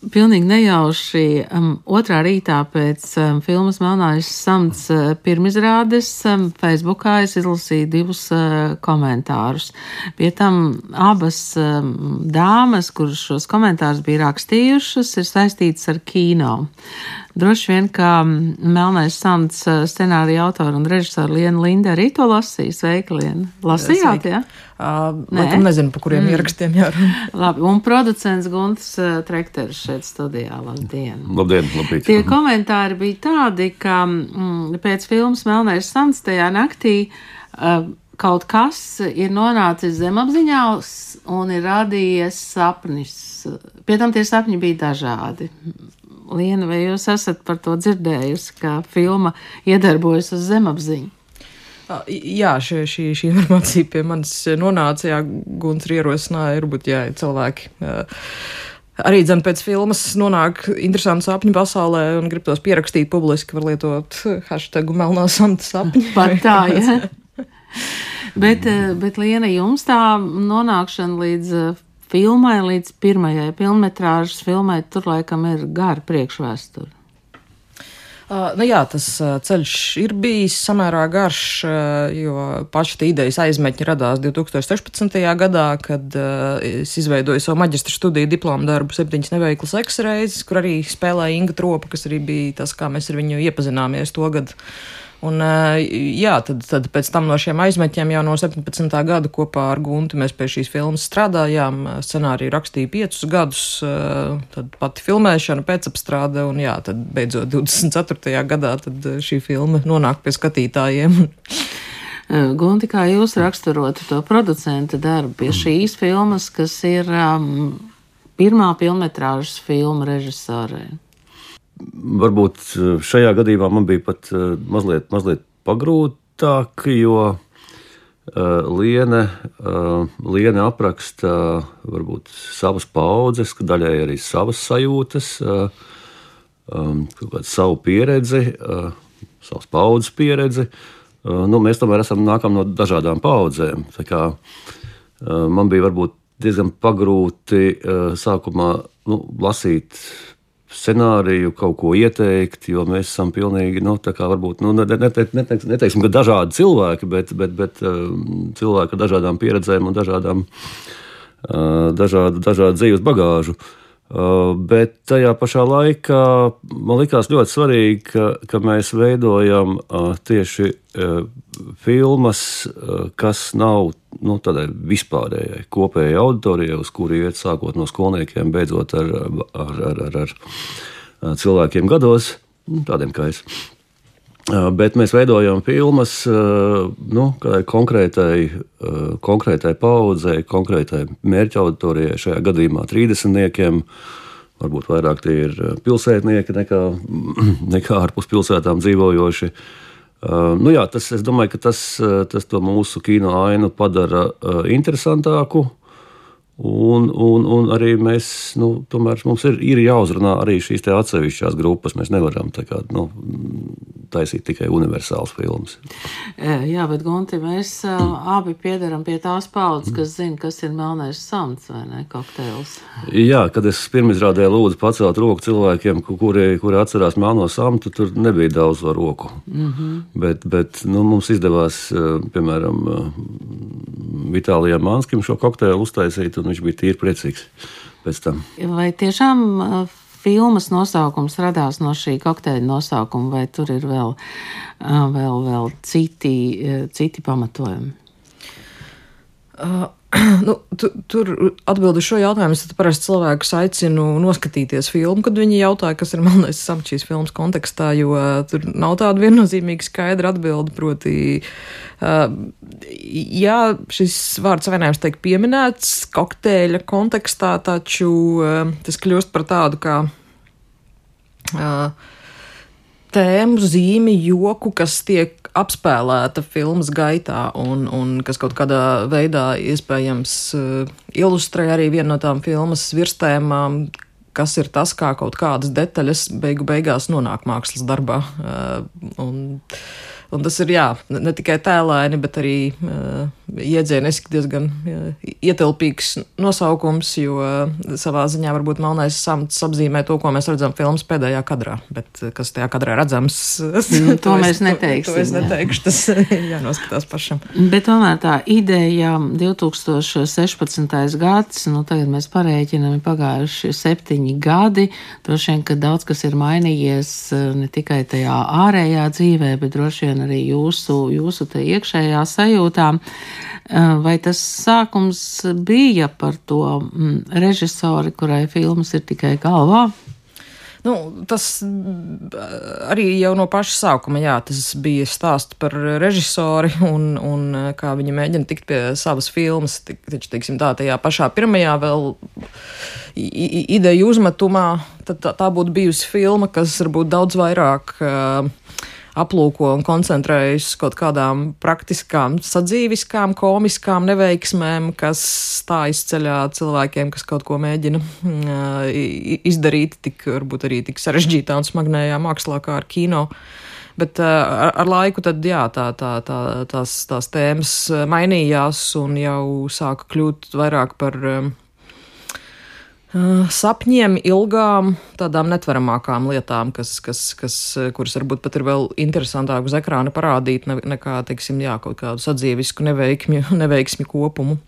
Pilnīgi nejauši um, otrā rītā pēc um, filmas Melnais samts uh, pirmizrādes um, Facebookā es izlasīju divus uh, komentārus. Pie tam abas um, dāmas, kuras šos komentārus bija rakstījušas, ir saistītas ar kino. Droši vien, ka Melnais samts uh, scenārija autora un režisora Liena Linda arī to lasīja. Sveika, Liena! Lasījāt, jā? Ja? Uh, Laikam nezinu, pa kuriem mm. ierakstiem jārunā. Labi, un producents Gunts uh, Trekteris šeit studijā. Labdien! Labdien, labrīt! Tie komentāri bija tādi, ka mm, pēc filmas Melnais samts tajā naktī uh, kaut kas ir nonācis zemapziņā un ir radījies sapnis. Pie tam tie sapņi bija dažādi. Liena, vai jūs esat par to dzirdējusi, ka filma iedarbojas uz zemapziņu? Jā, šī, šī, šī informācija pie manis nonāca, jā, Guns ierosināja, varbūt, jā, cilvēki. Arī dzem pēc filmas nonāk interesanti sapņu pasaulē un grib tos pierakstīt publiski, var lietot hashtagu melnā samta sapņi. Pat tā, jā. bet, bet, Liena, jums tā nonākšana līdz filmai, līdz pirmajai filmetrāžas filmai, tur laikam ir gara priekšvēsture. Uh, nu jā, tas uh, ceļš ir bijis samērā garš, uh, jo paša idejas aizmetņi radās 2016. gadā, kad es izveidoju savu maģistra studiju diplomu darbu septiņas neveiklas eksreizes, kur arī spēlēja Inga Tropa, kas arī bija tas, kā mēs ar viņu iepazināmies to gadu. Un, jā, tad, tad pēc tam no šiem aizmetņiem jau no 17. gada kopā ar Guntu mēs pie šīs filmas strādājām. Scenāriju rakstīja piecus gadus, tad pati filmēšana, pēcapstrāde, un jā, tad beidzot 24. gadā šī filma nonāk pie skatītājiem. Gunti, kā jūs raksturotu to producenta darbu pie šīs filmas, kas ir um, pirmā filmetrāžas filma režisorē? Varbūt eh, šajā gadījumā man bija pat eh, mazliet, mazliet pagrūtāk, jo uh, Liene, Liene apraksta varbūt savas paudzes, daļai arī savas sajūtas, um, savu pieredzi, savas paudzes pieredzi. Nu, mēs tomēr esam nākam no dažādām paudzēm. Kā, man bija varbūt diezgan pagrūti sākumā nu, lasīt scenāriju, kaut ko ieteikt, jo mēs esam pilnīgi, nu, tā kā varbūt, nu, neteiksim, nete, neteiksim, ka dažādi cilvēki, bet, bet, bet um, cilvēki ar dažādām pieredzēm un dažādām, uh, dažādu, dažādu dzīves bagāžu. Uh, bet tajā pašā laikā man likās ļoti svarīgi, ka, ka mēs veidojam uh, tieši uh, filmas, uh, kas nav nu, tādai vispārējai, kopējai auditorijai, uz kuru iet sākot no skolniekiem, beidzot ar, ar, ar, ar, ar cilvēkiem gados, nu, tādiem kā es. Bet mēs veidojam filmas nu, konkrētai, konkrētai paudzei, konkrētai mērķa auditorijai, šajā gadījumā 30. Varbūt vairāk tie ir pilsētnieki nekā, nekā ārpus pilsētām dzīvojoši. Nu jā, tas, es domāju, ka tas, tas mūsu kino ainu padara interesantāku. Un, un, un arī mēs, nu, tomēr mums ir, ir jāuzrunā arī šīs atsevišķās grupas. Mēs nevaram kā, nu, taisīt tikai universāls filmas. Jā, bet Gunti, mēs uh, abi piedaram pie tās paudzes, kas zina, kas ir melnais samts vai ne, kokteils. Jā, kad es pirmizrādē lūdzu pacelt roku cilvēkiem, kuri, kuri atcerās melno samtu, tur nebija daudz roku. Mm -hmm. Bet, bet nu, mums izdevās, piemēram, Vitālijam Manskim šo kokteili uztaisīt, un viņš bija tīri priecīgs pēc tam. Vai tiešām filmas nosaukums radās no šī kokteļa nosaukuma, vai tur ir vēl, vēl, vēl citi, citi pamatojumi? Uh, nu, tu, tur atbildi šo jautājumu. Es parasti cilvēkus aicinu noskatīties filmu, kad viņi jautā, kas ir melnais samts šīs filmas kontekstā, jo uh, tur nav tāda viennozīmīga skaidra atbilde. Proti, uh, jā, šis vārds vainājums tiek pieminēts kokteļa kontekstā, taču uh, tas kļūst par tādu kā. Uh, tēmu, zīmi, joku, kas tiek apspēlēta filmas gaitā un, un kas kaut kādā veidā iespējams uh, ilustrē arī vienu no tām filmas virstēmām, kas ir tas, kā kaut kādas detaļas beigu beigās nonāk mākslas darbā. Uh, un, Un tas ir jā, ne tikai tēlēni, bet arī uh, iedzieniski diezgan uh, ietilpīgs nosaukums, jo uh, savā ziņā varbūt melnais samts apzīmē to, ko mēs redzam filmas pēdējā kadrā. Bet kas tajā kadrā redzams, mm, to, to mēs neteiksim. To, to es neteikšu, tas jānoskatās pašam. Bet tomēr tā ideja 2016. gads, nu tagad mēs parēķinām, ir pagājuši septiņi gadi. Droši vien, ka daudz kas ir mainījies ne tikai tajā ārējā dzīvē, bet droši vien arī jūsu, jūsu iekšējā sajūtā. Eh, vai tas sākums bija par to mm, režisori, kurai filmas ir tikai galvā? Nu, tas arī jau no paša sākuma, jā, tas bija stāsts par režisori un, un kā viņi mēģina tikt pie savas filmas. Taču, teiksim, tā, tajā pašā pirmajā vēl ideju uzmetumā, tad tā, tā būtu bijusi filma, kas varbūt daudz vairāk uh, aplūko un koncentrējas kaut kādām praktiskām, sadzīviskām, komiskām neveiksmēm, kas stājas ceļā cilvēkiem, kas kaut ko mēģina mm, izdarīt, tik varbūt arī tik sarežģītā un smagnējā mākslā kā ar kino. Bet ar, ar laiku tad, jā, tā, tā, tā, tās, tās tēmas mainījās un jau sāka kļūt vairāk par Eh, sapņiem, ilgām, tādām netveramākām lietām, kas, kas, kas, kuras varbūt pat ir vēl interesantāk uz ekrāna parādīt, nekā, teiksim, jā, kaut kādu sadzīvisku neveikmi, neveiksmi kopumu.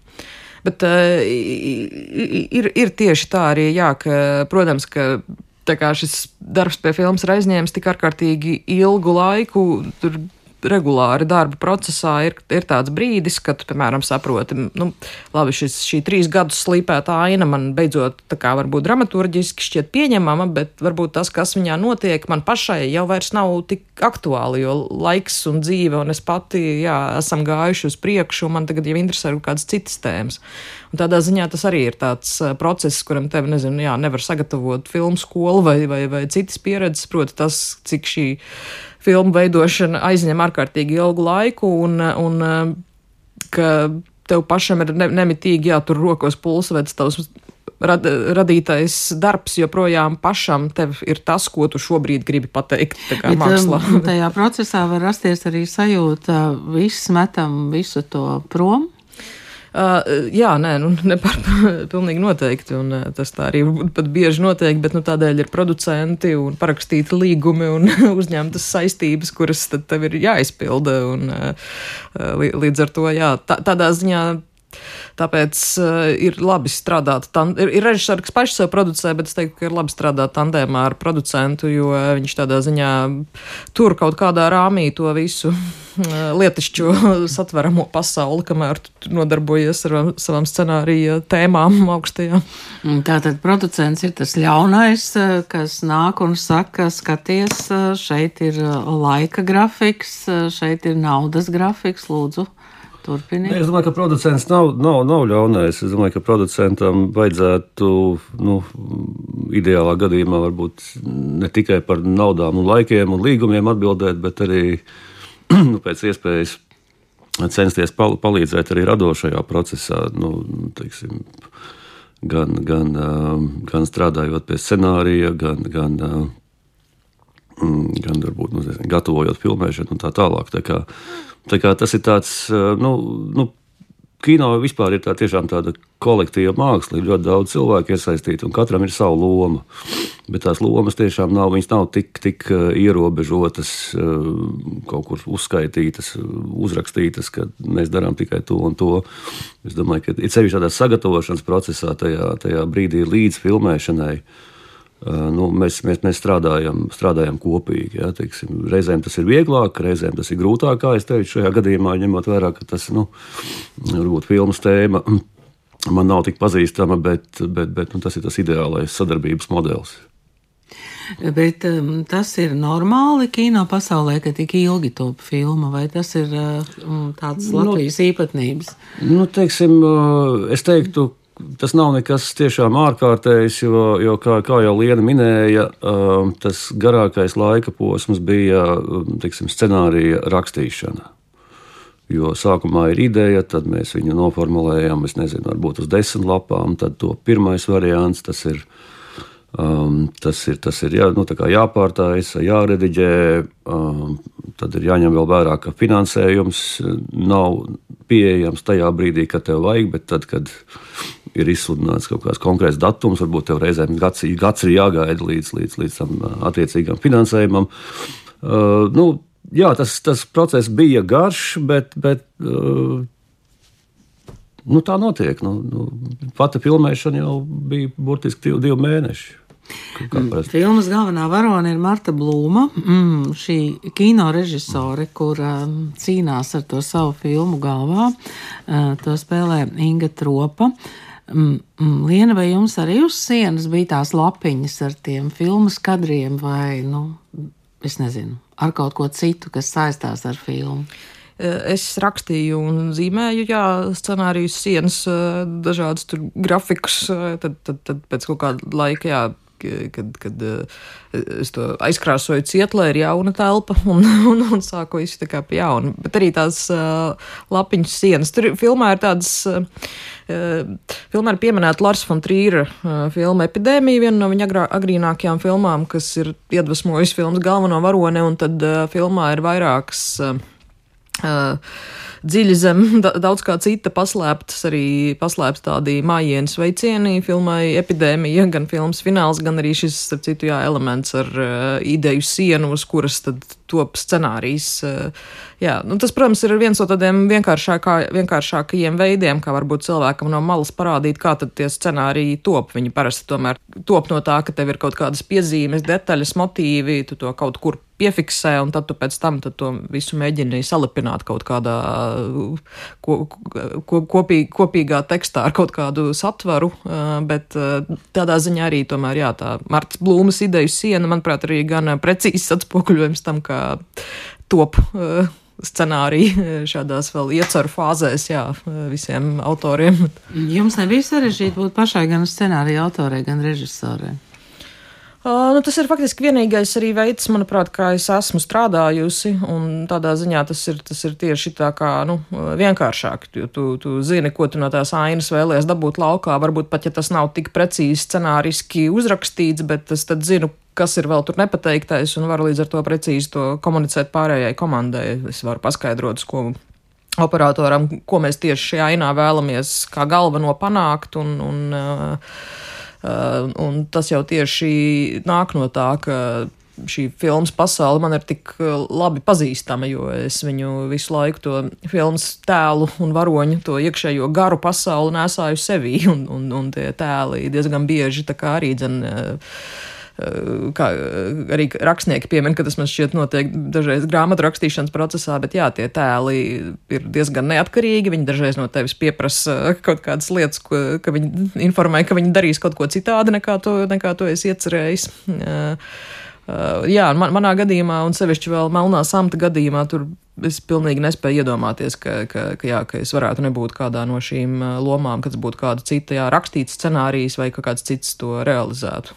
Bet uh, ir, ir tieši tā arī, jā, ka, protams, ka tā kā šis darbs pie filmas ir aizņēmis tik ārkārtīgi ilgu laiku, tur regulāri darba procesā ir, ir tāds brīdis, kad piemēram, saproti, nu, labi, šis, šī trīs gadus slīpēta aina man beidzot tā kā varbūt dramaturģiski šķiet pieņemama, bet varbūt tas, kas viņā notiek, man pašai jau vairs nav tik aktuāli, jo laiks un dzīve un es pati, jā, esam gājuši uz priekšu, un man tagad jau interesē kaut kādas citas tēmas. Un tādā ziņā tas arī ir tāds process, kuram tev, nezinu, jā, nevar sagatavot filmu skolu vai, vai, vai citas pieredzes, proti tas, cik šī filmu veidošana aizņem ārkārtīgi ilgu laiku un, un ka tev pašam ir ne, nemitīgi jātur rokos pulsveds tavs rad, radītais darbs joprojām pašam tev ir tas, ko tu šobrīd gribi pateikt. Bet, mākslā. tajā procesā var rasties arī sajūta, viss metam visu to prom. Uh, jā, nē, nu, ne par, pilnīgi noteikti, un uh, tas tā arī pat bieži notiek, bet nu, tādēļ ir producenti un parakstīti līgumi un uzņemtas saistības, kuras tad tev ir jāizpilda, un uh, līdz ar to, jā, tā, tādā ziņā Tāpēc uh, ir labi strādāt. Tan, ir, ir režisori, kas paši sev producē, bet es teiktu, ka ir labi strādāt tandēmā ar producentu, jo viņš tādā ziņā tur kaut kādā rāmī to visu uh, lietišķo satveramo pasauli, kamēr nodarbojies ar savām scenārija tēmām augstajām. Tātad producents ir tas ļaunais, eh, kas nāk un saka, skaties, šeit ir laika grafiks, šeit ir naudas grafiks, lūdzu. Turpiniet. Es domāju, ka producents nav, nav, nav ļaunais. Es domāju, ka producentam vajadzētu, nu, ideālā gadījumā, varbūt ne tikai par naudām, un laikiem un līgumiem atbildēt, bet arī nu, pēc iespējas censties pal palīdzēt arī radošajā procesā. Nu, teiksim, gan, gan, gan strādājot pie scenārija, gan, gan, gan varbūt, nu, nezinu, gatavojot filmēšanu un tā tālāk. Tā kā, Tā kā tas ir tāds, nu, nu kino vispār ir tā tiešām tāda kolektīva māksla. Ir ļoti daudz cilvēku iesaistīti, un katram ir sava loma. Bet tās lomas tiešām nav, nav tik, tik ierobežotas, kaut kur uzskaitītas, uzrakstītas, ka mēs darām tikai to un to. Es domāju, ka ir sevišķi tādā sagatavošanas procesā, tajā, tajā brīdī līdz filmēšanai. Nu, mēs, mēs, mēs strādājam, strādājam kopīgi. Ja, teiksim, reizēm tas ir vieglāk, reizēm tas ir grūtāk. Kā es teicu, šajā gadījumā, ņemot vērā, ka tas nu, varbūt filmas tēma man nav tik pazīstama, bet, bet, bet nu, tas ir tas ideālais sadarbības modelis. Bet um, tas ir normāli kino pasaulē, ka tik ilgi top filma, vai tas ir uh, tāds nu, Latvijas nu, īpatnības? Nu, teiksim, uh, es teiktu, tas nav nekas tiešām ārkārtējs, jo, jo kā, kā jau Liena minēja, um, tas garākais laika posms bija um, tiksim, scenārija rakstīšana. Jo sākumā ir ideja, tad mēs viņu noformulējam, es nezinu, varbūt uz desmit lapām. Tad to pirmais variants tas ir. Um, tas ir, tas ir jā, nu, jāpārtājas, jārediģē, um, tad ir jāņem vēl vērā, ka finansējums nav pieejams tajā brīdī, kad tev vajag, bet tad, kad ir izsludināts kaut kāds konkrēts datums, varbūt tev reizēm gads, gads ir jāgaida līdz, līdz, līdz tam attiecīgam finansējumam. Uh, nu, jā, tas, tas process bija garš, bet, bet uh, nu, tā notiek. Nu, nu, pati filmēšana jau bija burtiski divi, divi mēneši. Filmas galvenā varone ir Marta Blūma, mm, šī kino režisore, kur um, cīnās ar to savu filmu galvā. Uh, to spēlē Inga Tropa. Mm, mm, Liena, vai jums arī uz sienas bija tās lapiņas ar tiem filmas kadriem, vai, nu, es nezinu, ar kaut ko citu, kas saistās ar filmu? Es rakstīju un zīmēju, jā, scenārijus, sienas, dažādus grafikus. Tad, tad, tad pēc kaut kāda laika, jā, kad, kad eh, es to aizkrāsoju ciet, lai ir jauna telpa un, un, un sāku visu tā kā pie jauna. Bet arī tās uh, lapiņas sienas. Tur filmā ir tādas. Uh, Filmā ir pieminēta Lars von Trīra filma Epidēmija, viena no viņa agrā, agrīnākajām filmām, kas ir iedvesmojusi filmas galveno varoni, un tad filmā ir vairākas. Dziļi zem daudz kā cita paslēptas, arī paslēpts tādi mājienas veicieni filmai epidēmija, gan filmas fināls, gan arī šis, starp citu, jā, elements ar uh, ideju sienu, uz kuras tad top scenārijs. Uh, jā, nu, tas, protams, ir viens no tādiem vienkāršākā, vienkāršākajiem veidiem, kā varbūt cilvēkam no malas parādīt, kā tad tie scenāriji top. Viņi parasti tomēr top no tā, ka tev ir kaut kādas piezīmes, detaļas, motīvi, tu to kaut kur piefiksē, un tad tu pēc tam to visu mēģini salipināt kaut kādā ko, ko, kopī, kopīgā tekstā ar kaut kādu satvaru. Bet tādā ziņā arī tomēr, jā, tā Marta Blūmas ideju siena, manuprāt, arī gan precīzs atspoguļojums tam, kā top scenāriju šādās vēl ieceru fāzēs, jā, visiem autoriem. Jums nebija sarežģīti būt pašai gan scenārija autorei, gan režisorei? Uh, nu, tas ir faktiski vienīgais arī veids, manuprāt, kā es esmu strādājusi. Tādā ziņā tas ir, tas ir tieši tā kā nu, vienkāršāk. Jo tu, tu zini, ko tu no tās ainas vēlēsies dabūt laukā. Varbūt pat ja tas nav tik precīzi scenāriski uzrakstīts, bet es tad zinu, kas ir vēl tur nepateiktais, un varu līdz ar to precīzi to komunicēt pārējai komandai. Es varu paskaidrot, ko operatoram, ko mēs tieši šajā ainā vēlamies kā galveno panākt. Un, un, uh, un tas jau tieši nāk no tā, ka šī filmas pasaule man ir tik uh, labi pazīstama, jo es viņu visu laiku to filmas tēlu un varoņu, to iekšējo garu pasauli nesāju sevī, un, un, un tie tēli diezgan bieži tā kā arī dzen. Uh, Eh, kā arī rakstnieki piemin, ka tas man šķiet notiek dažreiz grāmatu rakstīšanas procesā, bet jā, tie tēli ir diezgan neatkarīgi. Viņi dažreiz no tevis pieprasa kaut kādas lietas, ko, ka viņi informē, ka viņi darīs kaut ko citādi nekā to, nekā to es iecerējis. Jā, man, manā gadījumā, un sevišķi vēl melnā samta gadījumā, tur es pilnīgi nespēju iedomāties, ka, ka, ka, jā, ka es varētu nebūt kādā no šīm lomām, kas būtu kāda cita, jā, rakstīts scenārijs vai kāds cits to realizētu.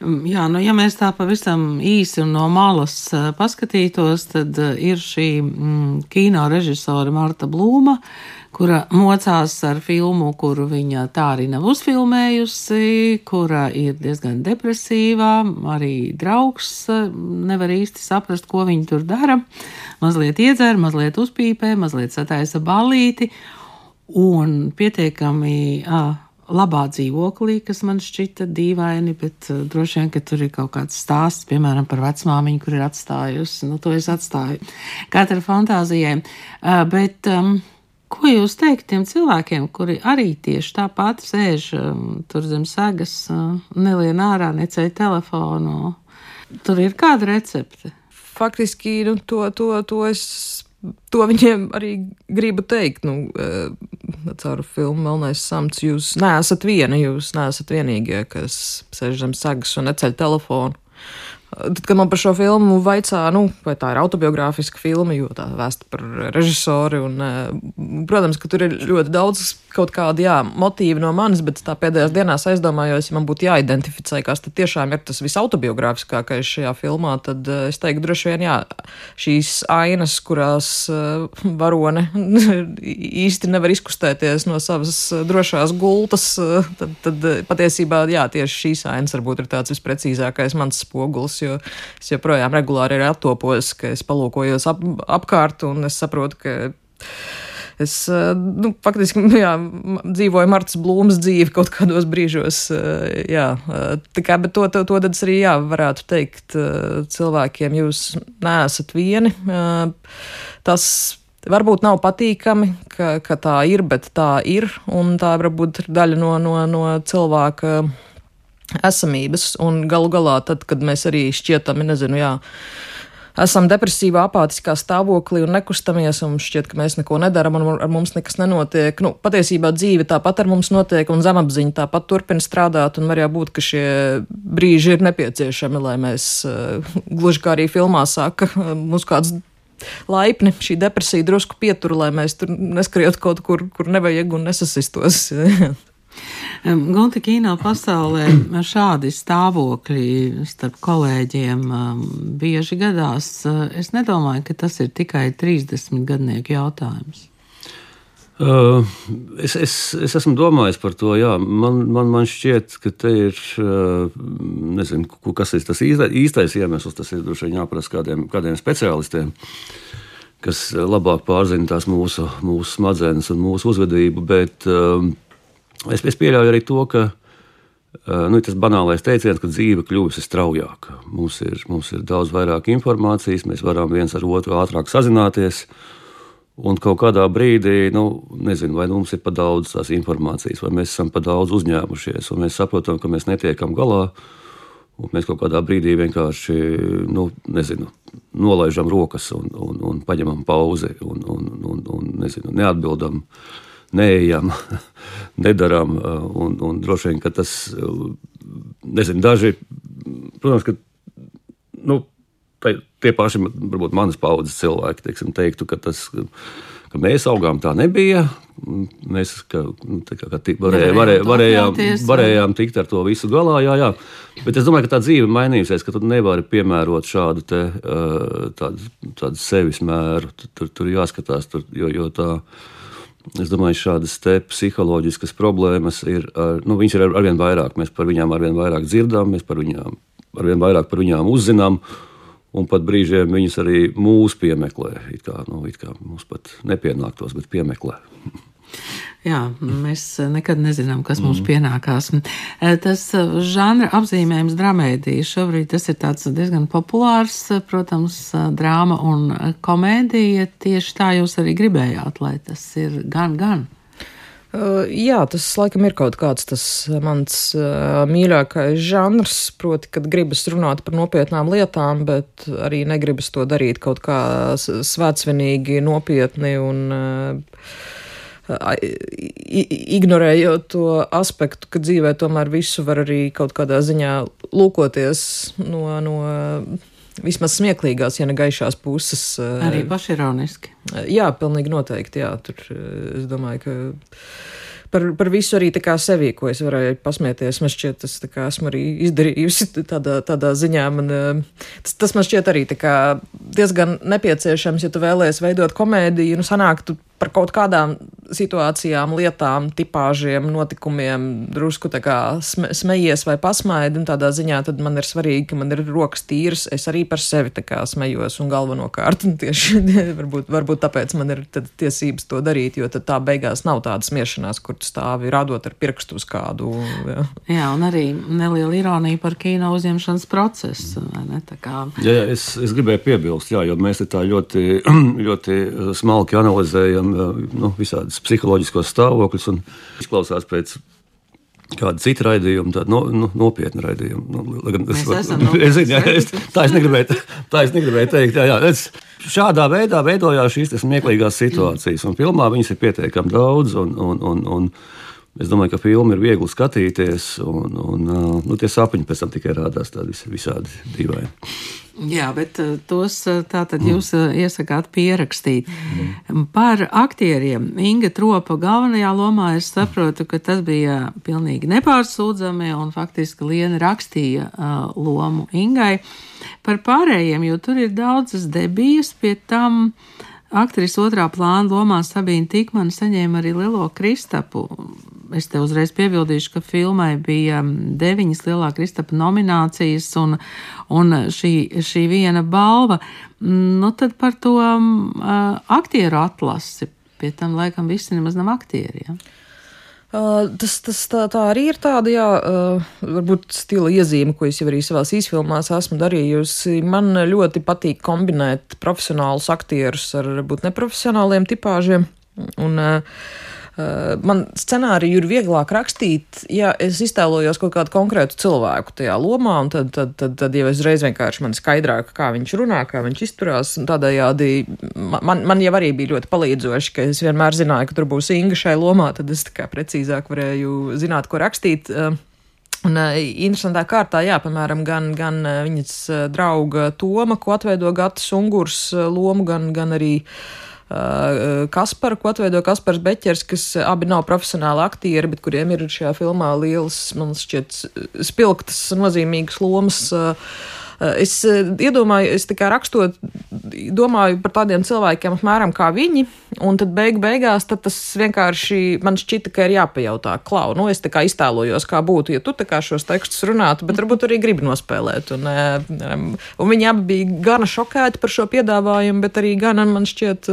Mm, jā, nu, ja mēs tā pavisam īsi un no malas paskatītos, tad ir šī mm, kino režisora Marta Blūma, kura mocās ar filmu, kuru viņa tā arī nav uzfilmējusi, kura ir diezgan depresīvā, arī draugs nevar īsti saprast, ko viņa tur dara. Mazliet iedzer, mazliet uzpīpē, mazliet sataisa balīti un pietiekami. Uh, labā dzīvoklī, kas man šķita dīvaini, bet uh, droši vien, ka tur ir kaut kāds stāsts, piemēram, par vecmāmiņu, kur ir atstājusi. Nu, to es atstāju katra fantāzijai. Uh, bet, um, Ko jūs teikt tiem cilvēkiem, kuri arī tieši tāpat sēž um, tur zem sagas, uh, nelien ārā, necēļ telefonu? Tur ir kāda recepte. Faktiski nu, to, to, to es to viņiem arī gribu teikt. Nu, eh, caur filmu Melnais samts jūs neesat viena, jūs neesat vienīgie, kas sēž zem sagas un neceļ telefonu. Tad, kad man par šo filmu vaicā, nu, vai tā ir autobiogrāfiska filma, jo tā vēsta par režisoru, un, eh, protams, ka tur ir ļoti daudz kaut kādi, jā, motīvi no manis, bet tā pēdējās dienās aizdomājos, ja man būtu jāidentificē, kas tad tiešām ir tas visautobiogrāfiskākais šajā filmā, tad eh, es teiktu, droši vien, jā, šīs ainas, kurās uh, varone īsti nevar izkustēties no savas drošās gultas, tad, tad patiesībā, jā, tieši šīs ainas varbūt ir tāds visprecīzākais mans spogulis, jo jo es joprojām regulāri arī attopos, ka es palūkojos ap, apkārt un es saprotu, ka Es nu, faktiski jā, dzīvoju Martas Blūmas dzīvi kaut kādos brīžos. Jā, tā kā, bet to, to, to tad arī jā, varētu teikt cilvēkiem, jūs neesat vieni. Tas varbūt nav patīkami, ka, ka tā ir, bet tā ir, tā varbūt ir daļa no, no, no cilvēka esamības, un galu galā tad, kad mēs arī šķietami, nezinu, jā, esam depresīvā, apātiskā stāvoklī un nekustamies, un šķiet, ka mēs neko nedaram, un ar mums nekas nenotiek. Nu, patiesībā dzīve tāpat ar mums notiek, un zemapziņa tāpat turpina strādāt, un var jau būt, ka šie brīži ir nepieciešami, lai mēs, uh, gluži kā arī filmā saka, mums kāds laipni šī depresija drusku pietur, lai mēs tur neskrietu kaut kur, kur nevajag un nesasistos. Gunte kino pasaulē šādi stāvokļi starp kolēģiem bieži gadās. Es nedomāju, ka tas ir tikai 30 gadnieku jautājums. Uh, es, es, es esmu domājis par to. Jā. Man, man, man šķiet, ka te ir. Uh, nezinu, kas ir tas īstais, īstais iemesls. Tas ir droši vien jāprasa kādiem, kādiem speciālistiem, kas labāk pārzina tās mūsu, mūsu smadzenes un mūsu uzvedību. Bet, uh, Es, es pieļauju arī to, ka nu, tas banālais teiciens, ka dzīve kļuvusi straujāka. Mums ir, mums ir daudz vairāk informācijas, mēs varam viens ar otru ātrāk sazināties. Un kaut kādā brīdī, nu, nezinu, vai mums ir par daudz tās informācijas, vai mēs esam par daudz uzņēmušies, un mēs saprotam, ka mēs netiekam galā. Mēs kaut kādā brīdī vienkārši nu, nezinu, nolaižam rokas un, un, un paņemam pauzi un, un, un, un nezinu, neatbildam. Uh, neejam, nedaram. Uh, un, un droši vien, ka tas, uh, nezinu, daži, protams, ka nu, tie paši, varbūt manas paudzes cilvēki, teiksim, teiktu, ka tas. Ka mēs augām, tā nebija. Mēs kā, nu, kā, kā varēja, varēja, varējām, varējām tikt ar to visu galā. Jā, jā. Bet es domāju, ka tā dzīve mainīsies, ka tu nevari piemērot šādu te, uh, tādu, tādu sevis mēru. Tur, tur jāskatās, tur, jo, jo tā ir Es domāju, šādas psiholoģiskas problēmas ir, ar, nu, ir arvien vairāk. Mēs par viņām arvien vairāk dzirdam, mēs par viņām arvien vairāk par viņām uzzinām. Un pat brīžiem viņas arī mūs piemeklē. It kā, nu, it kā mums pat nepienāktos, bet piemeklē. Jā, mēs nekad nezinām, kas mums mm. pienākās. Tas žanra apzīmējums dramēdija šobrīd tas ir diezgan populārs, protams, drāma un komēdija. Tieši tā jūs arī gribējāt, lai tas ir gan, gan. Jā, tas laikam ir kaut kāds tas mans mīļākais žanrs, proti, kad gribas runāt par nopietnām lietām, bet arī negribas to darīt kaut kā svētsvinīgi, nopietni un uh, ignorējot to aspektu, ka dzīvē tomēr visu var arī kaut kādā ziņā lūkoties no, no vismaz smieklīgās, ja ne gaišās puses. Arī pašironiski. Jā, pilnīgi noteikti. Jā, tur es domāju, ka par, par visu arī tā kā sevī, ko es varēju pasmieties. Man šķiet, tas kā, esmu arī izdarījusi tādā, tādā ziņā. Man, tas, tas man šķiet arī diezgan nepieciešams, ja tu vēlēsies veidot komēdiju. Nu, sanāk, tu par kaut kādām situācijām, lietām, tipāžiem, notikumiem drusku sme, smejies vai pasmaidi. Tādā ziņā man ir svarīgi, ka man ir rokas tīras. Es arī par sevi smējos un galvenokārt. Un tieši varbūt, varbūt tāpēc man ir tiesības to darīt, jo tā beigās nav tāda smiešanās, kur tu stāvi rādot ar pirkstu uz kādu. Jā, jā un arī neliela ironija par kino uzņemšanas procesu. Kā... Jā, jā, es, es gribēju piebilst, jā, jo mēs tā ļoti, ļoti smalki analizējam nu, visādas psiholoģiskos stāvokļus un izklausās pēc kāda cita raidījuma, tāda no, nu, nopietna raidījuma. Nu, es, es, es, zinu, jā, es, tā, es negribēju, tā es negribēju teikt. Jā, jā, es, šādā veidā veidojās šīs smieklīgās situācijas, un filmā viņas ir pietiekami daudz. Un, un, un, un, Es domāju, ka filmu ir viegli skatīties, un, un nu, tie sapņi pēc tam tikai rādās tādi visādi dīvaini. Jā, bet eh, tos eh, tātad jūs mm. iesakāt pierakstīt. Mm. Par aktieriem Inga Tropa galvenajā lomā es saprotu, ka tas bija pilnīgi nepārsūdzami un faktiski Liena rakstīja uh, lomu Ingai. Par pārējiem, jo tur ir daudzas debijas, pie tam aktris otrā plāna lomā Sabīna Tikmana saņēma arī Lielo Kristapu. Es te uzreiz piebildīšu, ka filmai bija deviņas lielā Kristapa nominācijas un, un šī, šī viena balva. Nu, tad par to uh, aktieru atlasi. Pie tam laikam visi nemaz nav aktieri. Ja? Uh, tas, tas tā, tā arī ir tāda, jā, uh, varbūt stila iezīme, ko es jau arī savās īsfilmās esmu darījusi. Man ļoti patīk kombinēt profesionālus aktierus ar varbūt neprofesionāliem tipāžiem. Un, uh, man scenāriju ir vieglāk rakstīt, ja es iztēlojos kaut kādu konkrētu cilvēku tajā lomā, un tad, tad, tad, tad jau uzreiz vienkārši man skaidrāk, kā viņš runā, kā viņš izturās. Tādējādi man, man jau arī bija ļoti palīdzoši, ka es vienmēr zināju, ka tur būs Inga šai lomā, tad es tā kā precīzāk varēju zināt, ko rakstīt. Un interesantā kārtā, jā, piemēram, gan, gan viņas drauga Toma, ko atveido Gatis Ungurs lomu, gan, gan arī Uh, Kasparu, ko atveido Kaspars Beķers, kas abi nav profesionāli aktieri, bet kuriem ir šajā filmā lielas, man šķiet, spilgtas, nozīmīgas lomas. Uh, Eh, es eh, iedomāju, es tikai rakstot, domāju par tādiem cilvēkiem, apmēram kā viņi, un tad beigu beigās tad tas vienkārši man šķita, ka ir jāpajautā, klau, nu es tā kā iztēlojos, kā būtu, ja tu tā kā šos tekstus runātu, bet varbūt arī gribi nospēlēt. Un, eh, un viņi abi bija gana šokēti par šo piedāvājumu, bet arī gana man šķiet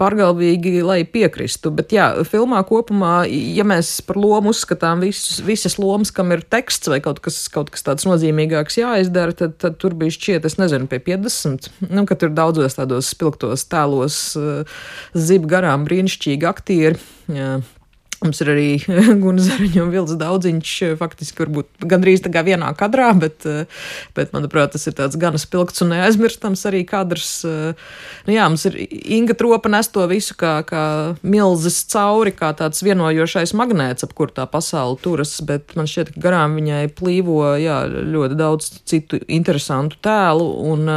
pārgalvīgi, lai piekristu. Bet, jā, filmā kopumā, ja mēs par lomu uzskatām visus, visas lomas, kam ir teksts vai kaut kas, kaut kas tāds nozīmīgāks jāizdara, tad, tad tur bija šķiet, es nezinu, pie 50, nu, ka tur daudzos tādos spilgtos tēlos uh, zib garām brīnišķīgi aktieri. Jā. Mums ir arī Gunārs Zariņš un Vilnis Daudziņš, faktiski varbūt gandrīz tā kā vienā kadrā, bet, bet, manuprāt, tas ir tāds gan spilgts un neaizmirstams arī kadrs. Nu jā, mums ir Inga Tropa nes to visu kā, kā milzis cauri, kā tāds vienojošais magnēts, ap kur tā pasaule turas, bet man šķiet, ka garām viņai plīvo, jā, ļoti daudz citu interesantu tēlu, un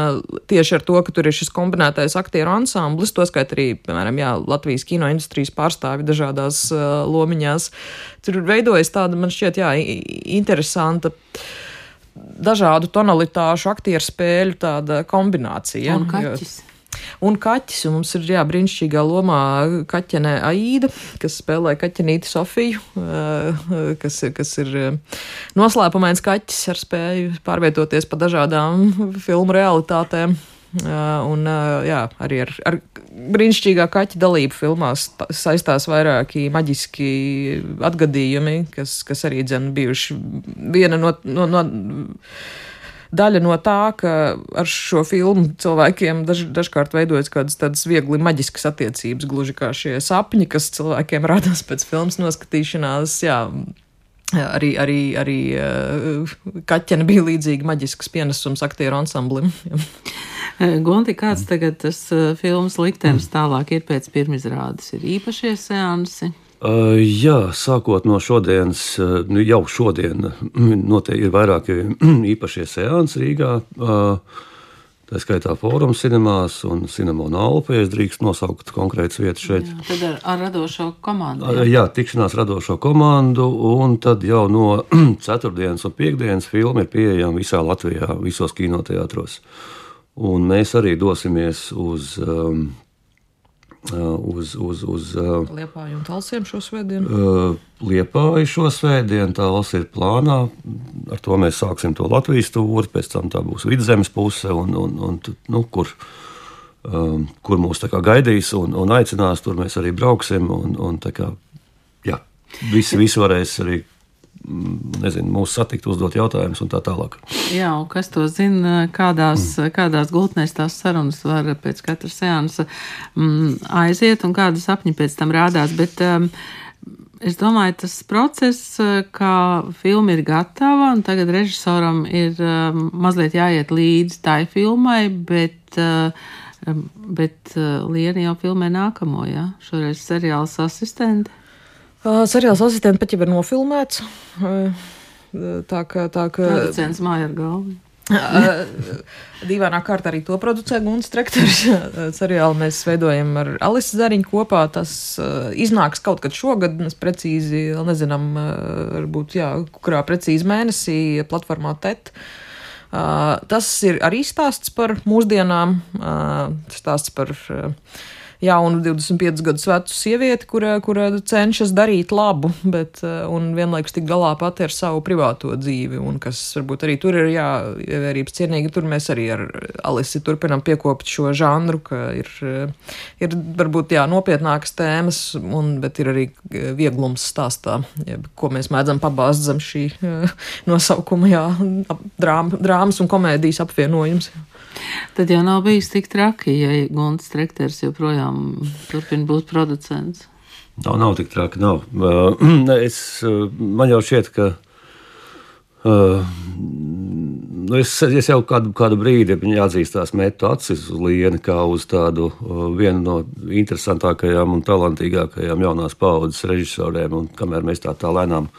tieši ar to, ka tur ir šis kombinētais aktieru ansamblis, to skait arī, piemēram, jā, Latvijas kino industrijas pārstāvi dažādās lomiņās. Tur veidojas tāda, man šķiet, jā, interesanta dažādu tonalitāšu aktieru spēļu tāda kombinācija. Un kaķis. Jo, Un kaķis, un mums ir jā, brīnišķīgā lomā kaķene Aida, kas spēlē kaķenīti Sofiju, kas, kas ir noslēpumains kaķis ar spēju pārvietoties pa dažādām filmu realitātēm. Un jā, arī ar, ar brīnišķīgā kaķa dalību filmās saistās vairāki maģiski atgadījumi, kas, kas arī dzen bijuši viena no. no, no daļa no tā, ka ar šo filmu cilvēkiem daž, dažkārt veidojas kādas tādas viegli maģiskas attiecības, gluži kā šie sapņi, kas cilvēkiem radās pēc filmas noskatīšanās. Jā, Arī, arī, arī uh, kaķene bija līdzīga maģisks pienesums aktieru ansamblim. Gonti, kāds tagad tas uh, filmas liktenis tālāk ir pēc pirmizrādes? Ir īpašie seansi? Uh, jā, sākot no šodienas, uh, nu jau šodien noteikti ir vairāki īpašie seansi Rīgā. Uh, Tā skaitā Fórums cinemās un Cinemona Alpa, ja es drīkstu nosaukt konkrētas vietas šeit. Jā, tad ar, ar radošo komandu. Jā. jā, tikšanās radošo komandu, un tad jau no ceturtdienas un piekdienas filma ir pieejama visā Latvijā, visos kinoteātros. Un mēs arī dosimies uz um, Uh, uz, uz, uz uh, Liepāju un Talsiem šo svētdienu? Uh, Liepāju šo svētdienu, tā valsts ir plānā. Ar to mēs sāksim to Latvijas tūri, pēc tam tā būs vidzemes puse, un, un, un nu, kur, um, kur mūs gaidīs un, un aicinās, tur mēs arī brauksim. Un, un, kā, jā, visi, visi varēs arī nezinu, mūs satikt, uzdot jautājumus un tā tālāk. Jā, un kas to zina, kādās, mm. kādās gultnēs tās sarunas var pēc katra seansa mm, aiziet un kādas sapņi pēc tam rādās. Bet, um, Es domāju, tas process, kā filma ir gatava, un tagad režisoram ir um, mazliet jāiet līdzi tai filmai, bet, uh, bet uh, Liena jau filmē nākamo, ja? šoreiz seriāls asistenti. Seriāls asistents pat jau ir nofilmēts. Tā kā tā kā. Producents māja ar galvu. Dīvainā kārtā arī to producē Gunts Trektors. Seriālu mēs veidojam ar Alisu Zariņu kopā. Tas uh, iznāks kaut kad šogad, mēs precīzi nezinām, uh, varbūt, jā, kurā precīzi mēnesī platformā TET. Uh, tas ir arī stāsts par mūsdienām, uh, stāsts par uh, jaunu 25 gadus vecu sievieti, kura, kura cenšas darīt labu, bet un vienlaikus tik galā pati ar savu privāto dzīvi, un kas varbūt arī tur ir jāievērības cienīgi. Tur mēs arī ar Alisi turpinām piekopt šo žanru, ka ir, ir varbūt jā, nopietnākas tēmas, un, bet ir arī vieglums stāstā, jeb, ko mēs mēdzam pabāzt zem šī nosaukuma, jā, drāma, drāmas un komēdijas apvienojums. Tad jau nav bijis tik traki, ja Gunts Trekters joprojām turpina būt producents. Nav, nav tik traki, nav. Es, man jau šķiet, ka nu es, es jau kādu, kādu brīdi jāatzīstās, metu acis uz lieni kā uz tādu vienu no interesantākajām un talantīgākajām jaunās paudzes režisoriem. Un kamēr mēs tā, tā lēnām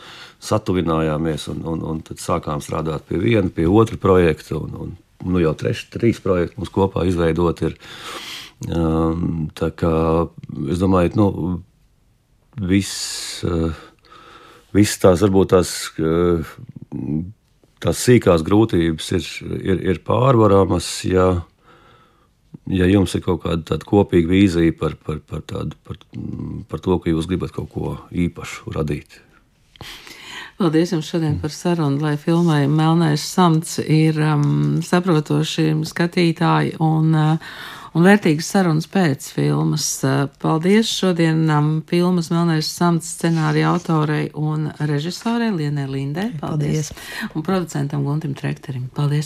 satuvinājāmies un, un, un sākām strādāt pie viena, pie otra projekta. Un, un nu, jau treši, trīs projekti mums kopā izveidot. Ir. Um, tā kā es domāju, nu, viss, uh, viss tās varbūt tās, uh, tās sīkās grūtības ir, ir, ir pārvaramas, ja, ja jums ir kaut kāda kopīga vīzija par, par, par, tādu, par, par to, ka jūs gribat kaut ko īpašu radīt. Paldies jums šodien par sarunu, lai filmai Melnais samts ir um, saprotoši skatītāji un, uh, un vērtīgas sarunas pēc filmas. Uh, paldies šodien um, filmas Melnais samts scenārija autorei un režisorei Lienē Lindē. Paldies. paldies. Un producentam Guntim Trekterim. Paldies!